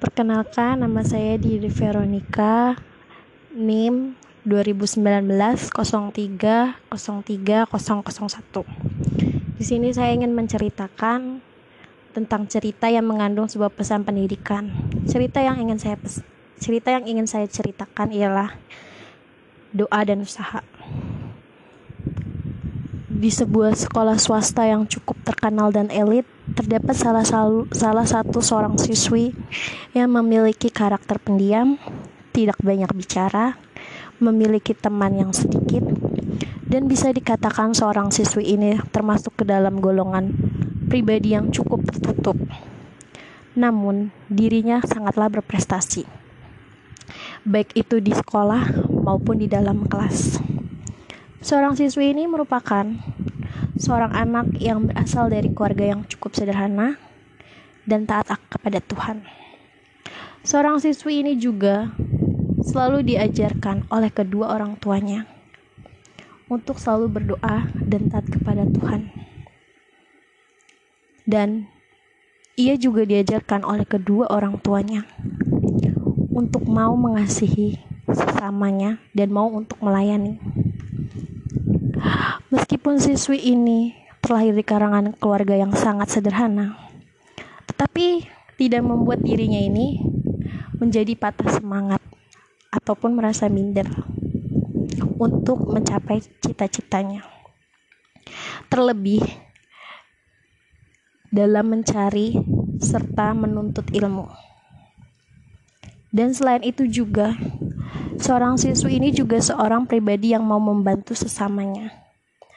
Perkenalkan, nama saya Didi Veronica, NIM 2019 03 03 001. Di sini saya ingin menceritakan tentang cerita yang mengandung sebuah pesan pendidikan. Cerita yang ingin saya cerita yang ingin saya ceritakan ialah doa dan usaha. Di sebuah sekolah swasta yang cukup terkenal dan elit, terdapat salah, salah satu seorang siswi yang memiliki karakter pendiam, tidak banyak bicara, memiliki teman yang sedikit, dan bisa dikatakan seorang siswi ini termasuk ke dalam golongan pribadi yang cukup tertutup. Namun, dirinya sangatlah berprestasi, baik itu di sekolah maupun di dalam kelas. Seorang siswi ini merupakan seorang anak yang berasal dari keluarga yang cukup sederhana dan taat kepada Tuhan. Seorang siswi ini juga selalu diajarkan oleh kedua orang tuanya untuk selalu berdoa dan taat kepada Tuhan. Dan ia juga diajarkan oleh kedua orang tuanya untuk mau mengasihi sesamanya dan mau untuk melayani. Meskipun siswi ini terlahir di karangan keluarga yang sangat sederhana, tetapi tidak membuat dirinya ini menjadi patah semangat ataupun merasa minder untuk mencapai cita-citanya. Terlebih dalam mencari serta menuntut ilmu. Dan selain itu juga, seorang siswi ini juga seorang pribadi yang mau membantu sesamanya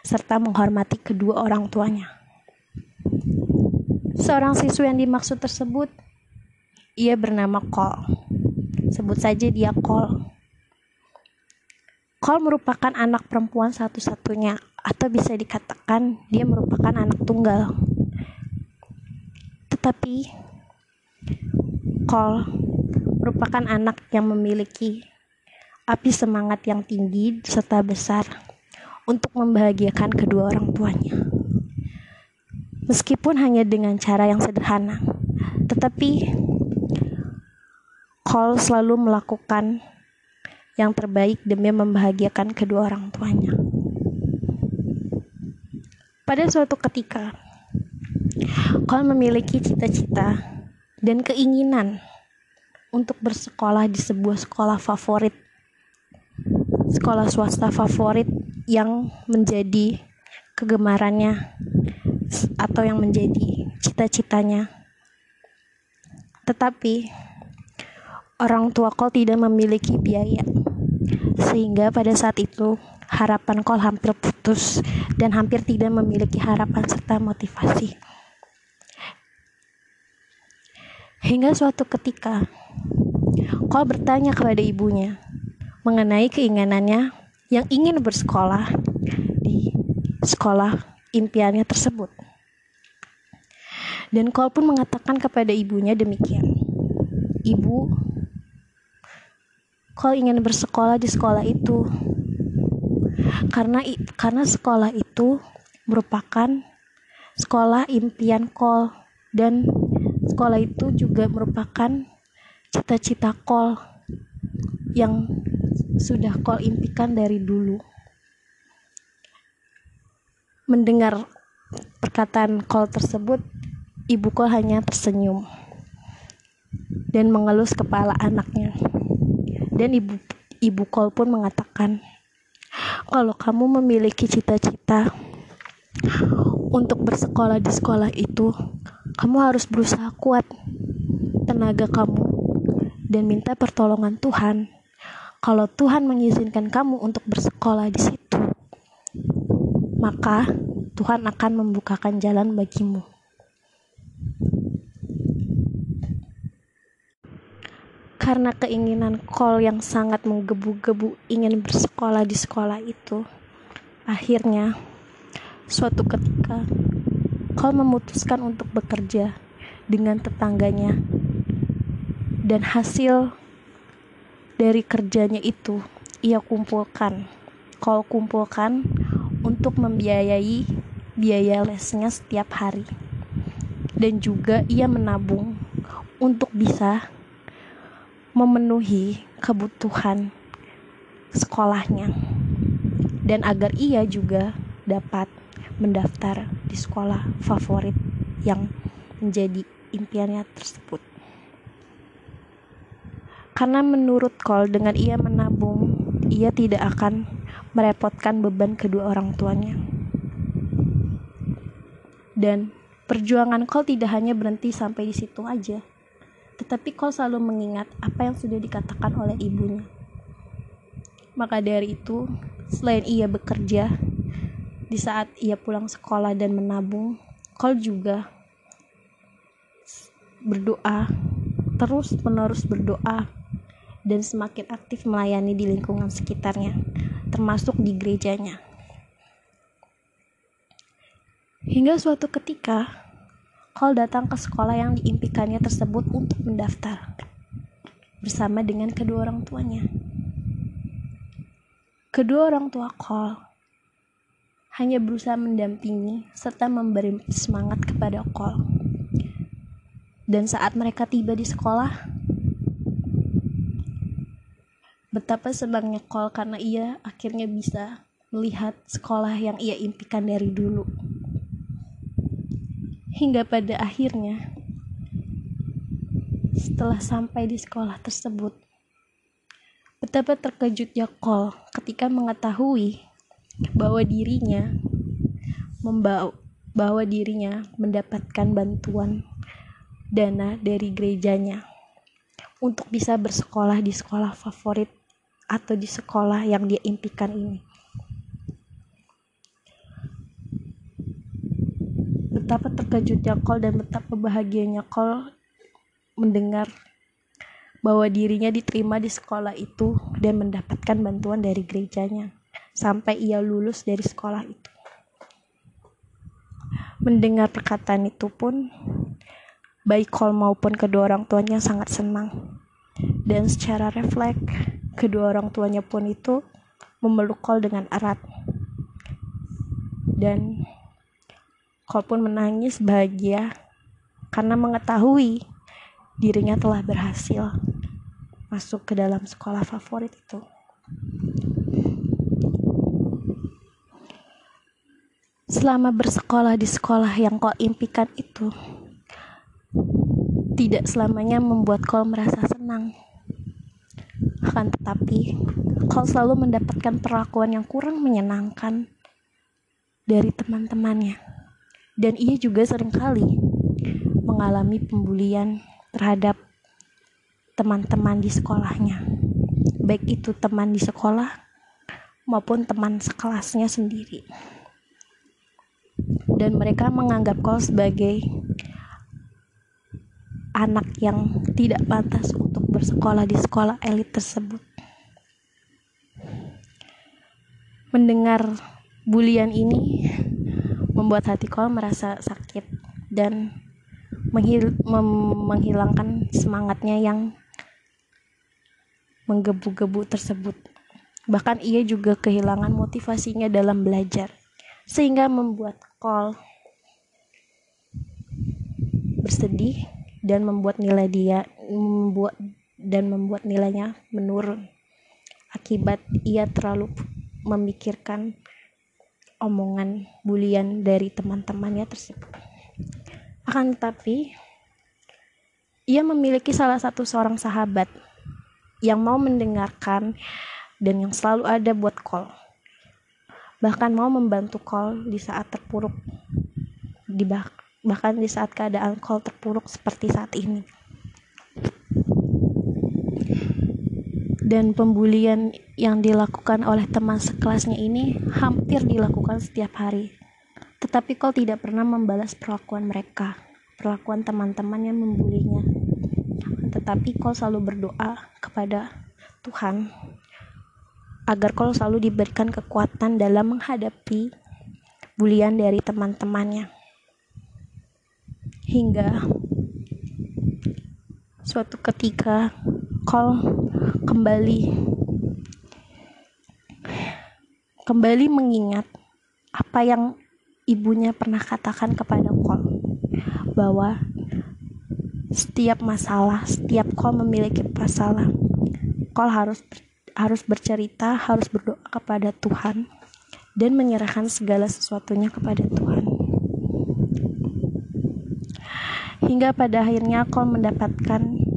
serta menghormati kedua orang tuanya. Seorang siswa yang dimaksud tersebut, ia bernama Kol. Sebut saja dia Kol. Kol merupakan anak perempuan satu-satunya, atau bisa dikatakan dia merupakan anak tunggal. Tetapi, Kol merupakan anak yang memiliki api semangat yang tinggi serta besar untuk membahagiakan kedua orang tuanya. Meskipun hanya dengan cara yang sederhana, tetapi Cole selalu melakukan yang terbaik demi membahagiakan kedua orang tuanya. Pada suatu ketika, Cole memiliki cita-cita dan keinginan untuk bersekolah di sebuah sekolah favorit, sekolah swasta favorit yang menjadi kegemarannya atau yang menjadi cita-citanya. Tetapi orang tua Kol tidak memiliki biaya. Sehingga pada saat itu harapan Kol hampir putus dan hampir tidak memiliki harapan serta motivasi. Hingga suatu ketika Kol bertanya kepada ibunya mengenai keinginannya yang ingin bersekolah di sekolah impiannya tersebut. Dan Cole pun mengatakan kepada ibunya demikian. Ibu, Cole ingin bersekolah di sekolah itu karena karena sekolah itu merupakan sekolah impian Cole dan sekolah itu juga merupakan cita-cita Cole yang sudah kau impikan dari dulu. Mendengar perkataan kol tersebut, ibu kol hanya tersenyum dan mengelus kepala anaknya. Dan ibu ibu kol pun mengatakan, kalau kamu memiliki cita-cita untuk bersekolah di sekolah itu, kamu harus berusaha kuat tenaga kamu dan minta pertolongan Tuhan kalau Tuhan mengizinkan kamu untuk bersekolah di situ, maka Tuhan akan membukakan jalan bagimu. Karena keinginan Cole yang sangat menggebu-gebu ingin bersekolah di sekolah itu, akhirnya suatu ketika Cole memutuskan untuk bekerja dengan tetangganya dan hasil dari kerjanya itu ia kumpulkan. Kol kumpulkan untuk membiayai biaya lesnya setiap hari. Dan juga ia menabung untuk bisa memenuhi kebutuhan sekolahnya. Dan agar ia juga dapat mendaftar di sekolah favorit yang menjadi impiannya tersebut. Karena menurut Cole dengan ia menabung, ia tidak akan merepotkan beban kedua orang tuanya. Dan perjuangan Cole tidak hanya berhenti sampai di situ aja, tetapi Cole selalu mengingat apa yang sudah dikatakan oleh ibunya. Maka dari itu, selain ia bekerja, di saat ia pulang sekolah dan menabung, Cole juga berdoa, terus menerus berdoa, dan semakin aktif melayani di lingkungan sekitarnya, termasuk di gerejanya. Hingga suatu ketika, Cole datang ke sekolah yang diimpikannya tersebut untuk mendaftar bersama dengan kedua orang tuanya. Kedua orang tua Cole hanya berusaha mendampingi serta memberi semangat kepada Cole. Dan saat mereka tiba di sekolah, betapa senangnya Cole karena ia akhirnya bisa melihat sekolah yang ia impikan dari dulu. Hingga pada akhirnya, setelah sampai di sekolah tersebut, Betapa terkejutnya Cole ketika mengetahui bahwa dirinya membawa bahwa dirinya mendapatkan bantuan dana dari gerejanya untuk bisa bersekolah di sekolah favorit atau di sekolah yang dia impikan ini. Betapa terkejutnya Cole dan betapa bahagianya Cole mendengar bahwa dirinya diterima di sekolah itu dan mendapatkan bantuan dari gerejanya sampai ia lulus dari sekolah itu. Mendengar perkataan itu pun, baik Cole maupun kedua orang tuanya sangat senang. Dan secara refleks, kedua orang tuanya pun itu memeluk Cole dengan erat. Dan Cole pun menangis bahagia karena mengetahui dirinya telah berhasil masuk ke dalam sekolah favorit itu. Selama bersekolah di sekolah yang kau impikan itu, tidak selamanya membuat kau merasa senang. Akan tetapi, kau selalu mendapatkan perlakuan yang kurang menyenangkan dari teman-temannya. Dan ia juga sering kali mengalami pembulian terhadap teman-teman di sekolahnya, baik itu teman di sekolah maupun teman sekelasnya sendiri. Dan mereka menganggap kau sebagai anak yang tidak pantas untuk bersekolah di sekolah elit tersebut. Mendengar bulian ini membuat hati kau merasa sakit dan menghil menghilangkan semangatnya yang menggebu-gebu tersebut. Bahkan ia juga kehilangan motivasinya dalam belajar, sehingga membuat Cole bersedih dan membuat nilai dia membuat dan membuat nilainya menurun. Akibat ia terlalu memikirkan omongan bulian dari teman-temannya tersebut. Akan tetapi, ia memiliki salah satu seorang sahabat yang mau mendengarkan dan yang selalu ada buat call. Bahkan mau membantu call di saat terpuruk di bah bahkan di saat keadaan call terpuruk seperti saat ini dan pembulian yang dilakukan oleh teman sekelasnya ini hampir dilakukan setiap hari. Tetapi call tidak pernah membalas perlakuan mereka perlakuan teman-teman yang membulinya. Tetapi kau selalu berdoa kepada Tuhan agar kau selalu diberikan kekuatan dalam menghadapi bulian dari teman-temannya. Hingga suatu ketika kau kembali kembali mengingat apa yang ibunya pernah katakan kepada Kol bahwa setiap masalah, setiap kau memiliki masalah, kau harus harus bercerita, harus berdoa kepada Tuhan dan menyerahkan segala sesuatunya kepada Tuhan. Hingga pada akhirnya kau mendapatkan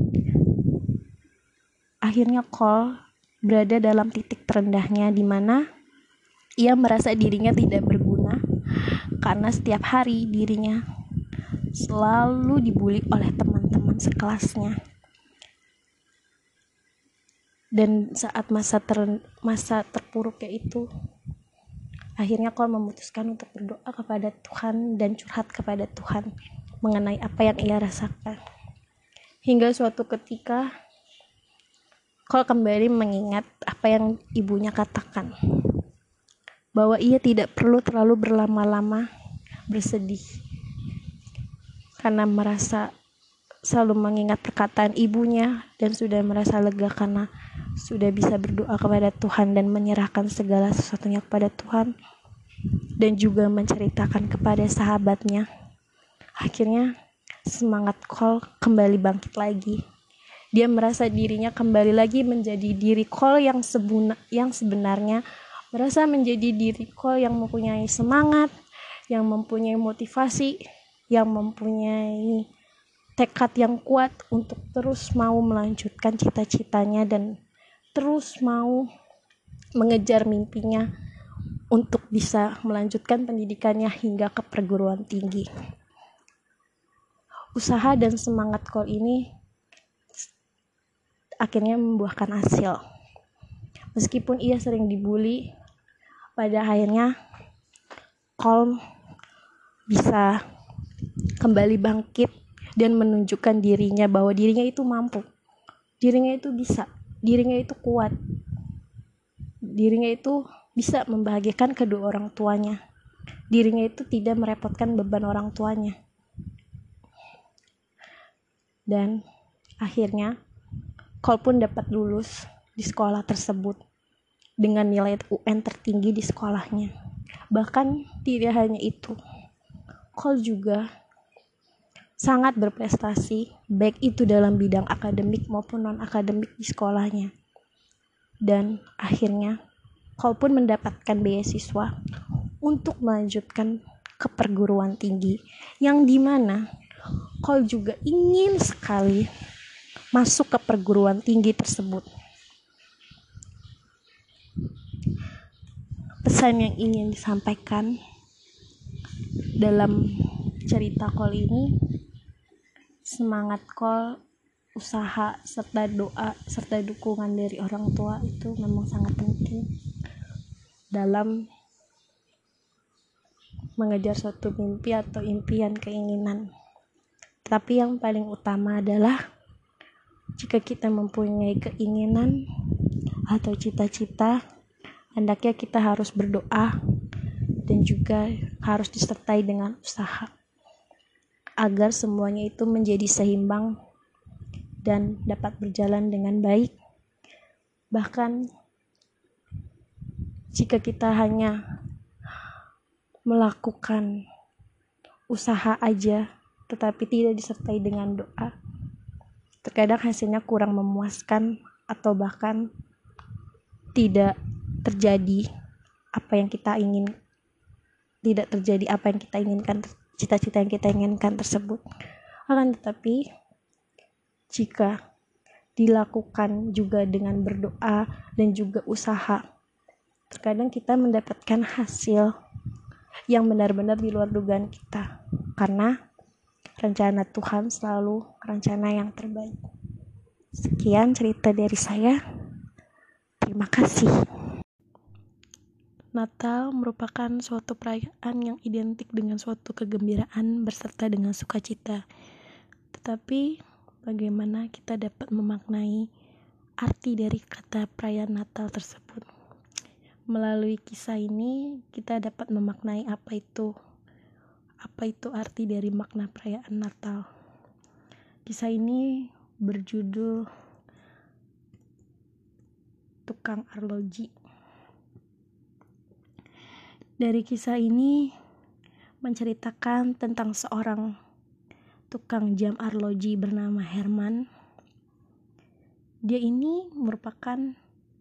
akhirnya kau berada dalam titik terendahnya di mana ia merasa dirinya tidak berguna karena setiap hari dirinya selalu dibully oleh teman-teman sekelasnya. Dan saat masa ter, masa terpuruknya itu, akhirnya kau memutuskan untuk berdoa kepada Tuhan dan curhat kepada Tuhan mengenai apa yang ia rasakan. Hingga suatu ketika, kau kembali mengingat apa yang ibunya katakan, bahwa ia tidak perlu terlalu berlama-lama bersedih karena merasa selalu mengingat perkataan ibunya dan sudah merasa lega karena sudah bisa berdoa kepada Tuhan dan menyerahkan segala sesuatunya kepada Tuhan dan juga menceritakan kepada sahabatnya. Akhirnya semangat Cole kembali bangkit lagi. Dia merasa dirinya kembali lagi menjadi diri Cole yang sebuna, yang sebenarnya merasa menjadi diri Cole yang mempunyai semangat, yang mempunyai motivasi, yang mempunyai tekad yang kuat untuk terus mau melanjutkan cita-citanya dan terus mau mengejar mimpinya untuk bisa melanjutkan pendidikannya hingga ke perguruan tinggi. Usaha dan semangat Kol ini akhirnya membuahkan hasil. Meskipun ia sering dibully, pada akhirnya Kol bisa kembali bangkit dan menunjukkan dirinya bahwa dirinya itu mampu. Dirinya itu bisa. Dirinya itu kuat. Dirinya itu bisa membahagiakan kedua orang tuanya. Dirinya itu tidak merepotkan beban orang tuanya. Dan akhirnya Kol pun dapat lulus di sekolah tersebut dengan nilai UN tertinggi di sekolahnya bahkan tidak hanya itu Kol juga sangat berprestasi, baik itu dalam bidang akademik maupun non-akademik di sekolahnya. Dan akhirnya, Cole pun mendapatkan beasiswa untuk melanjutkan ke perguruan tinggi, yang di mana Cole juga ingin sekali masuk ke perguruan tinggi tersebut. Pesan yang ingin disampaikan dalam cerita Cole ini semangat kol usaha serta doa serta dukungan dari orang tua itu memang sangat penting dalam mengejar suatu mimpi atau impian keinginan tapi yang paling utama adalah jika kita mempunyai keinginan atau cita-cita hendaknya kita harus berdoa dan juga harus disertai dengan usaha agar semuanya itu menjadi seimbang dan dapat berjalan dengan baik. Bahkan jika kita hanya melakukan usaha aja tetapi tidak disertai dengan doa, terkadang hasilnya kurang memuaskan atau bahkan tidak terjadi apa yang kita ingin tidak terjadi apa yang kita inginkan cita-cita yang kita inginkan tersebut. Akan tetapi, jika dilakukan juga dengan berdoa dan juga usaha, terkadang kita mendapatkan hasil yang benar-benar di luar dugaan kita. Karena rencana Tuhan selalu rencana yang terbaik. Sekian cerita dari saya. Terima kasih. Natal merupakan suatu perayaan yang identik dengan suatu kegembiraan berserta dengan sukacita. Tetapi, bagaimana kita dapat memaknai arti dari kata perayaan Natal tersebut? Melalui kisah ini, kita dapat memaknai apa itu apa itu arti dari makna perayaan Natal. Kisah ini berjudul Tukang Arloji dari kisah ini menceritakan tentang seorang tukang jam arloji bernama Herman. Dia ini merupakan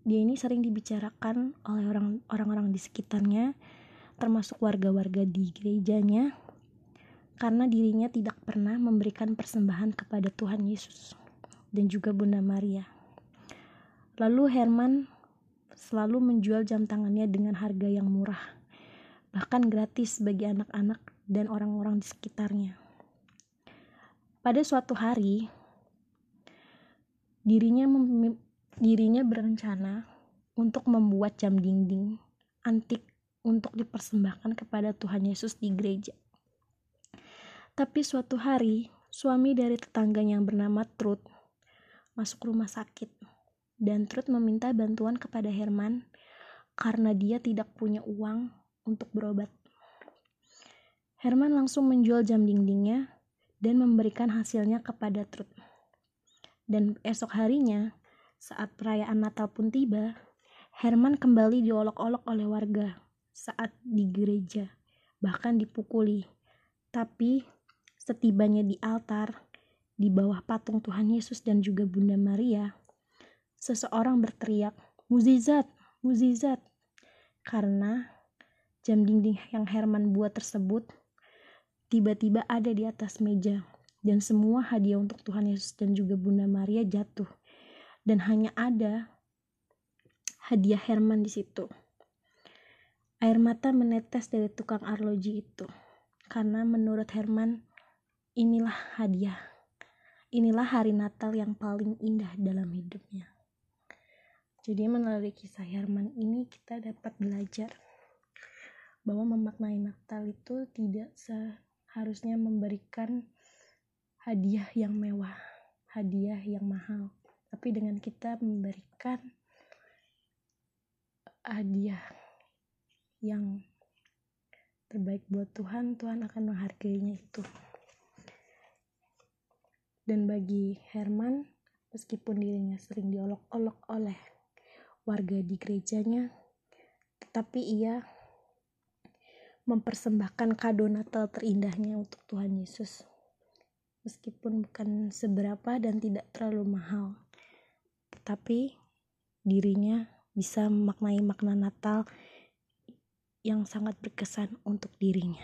dia ini sering dibicarakan oleh orang-orang di sekitarnya, termasuk warga-warga di gerejanya, karena dirinya tidak pernah memberikan persembahan kepada Tuhan Yesus dan juga Bunda Maria. Lalu Herman selalu menjual jam tangannya dengan harga yang murah, bahkan gratis bagi anak-anak dan orang-orang di sekitarnya. Pada suatu hari, dirinya dirinya berencana untuk membuat jam dinding antik untuk dipersembahkan kepada Tuhan Yesus di gereja. Tapi suatu hari, suami dari tetangganya yang bernama Truth masuk rumah sakit dan Truth meminta bantuan kepada Herman karena dia tidak punya uang untuk berobat. Herman langsung menjual jam dindingnya dan memberikan hasilnya kepada Trud. Dan esok harinya, saat perayaan Natal pun tiba, Herman kembali diolok-olok oleh warga saat di gereja, bahkan dipukuli. Tapi setibanya di altar, di bawah patung Tuhan Yesus dan juga Bunda Maria, seseorang berteriak, "Muzizat, muzizat!" Karena jam dinding yang Herman buat tersebut tiba-tiba ada di atas meja dan semua hadiah untuk Tuhan Yesus dan juga Bunda Maria jatuh dan hanya ada hadiah Herman di situ. Air mata menetes dari tukang arloji itu karena menurut Herman inilah hadiah. Inilah hari Natal yang paling indah dalam hidupnya. Jadi melalui kisah Herman ini kita dapat belajar bahwa memaknai Natal itu tidak se harusnya memberikan hadiah yang mewah, hadiah yang mahal. Tapi dengan kita memberikan hadiah yang terbaik buat Tuhan, Tuhan akan menghargainya itu. Dan bagi Herman, meskipun dirinya sering diolok-olok oleh warga di gerejanya, tetapi ia mempersembahkan kado Natal terindahnya untuk Tuhan Yesus. Meskipun bukan seberapa dan tidak terlalu mahal, tetapi dirinya bisa memaknai makna Natal yang sangat berkesan untuk dirinya.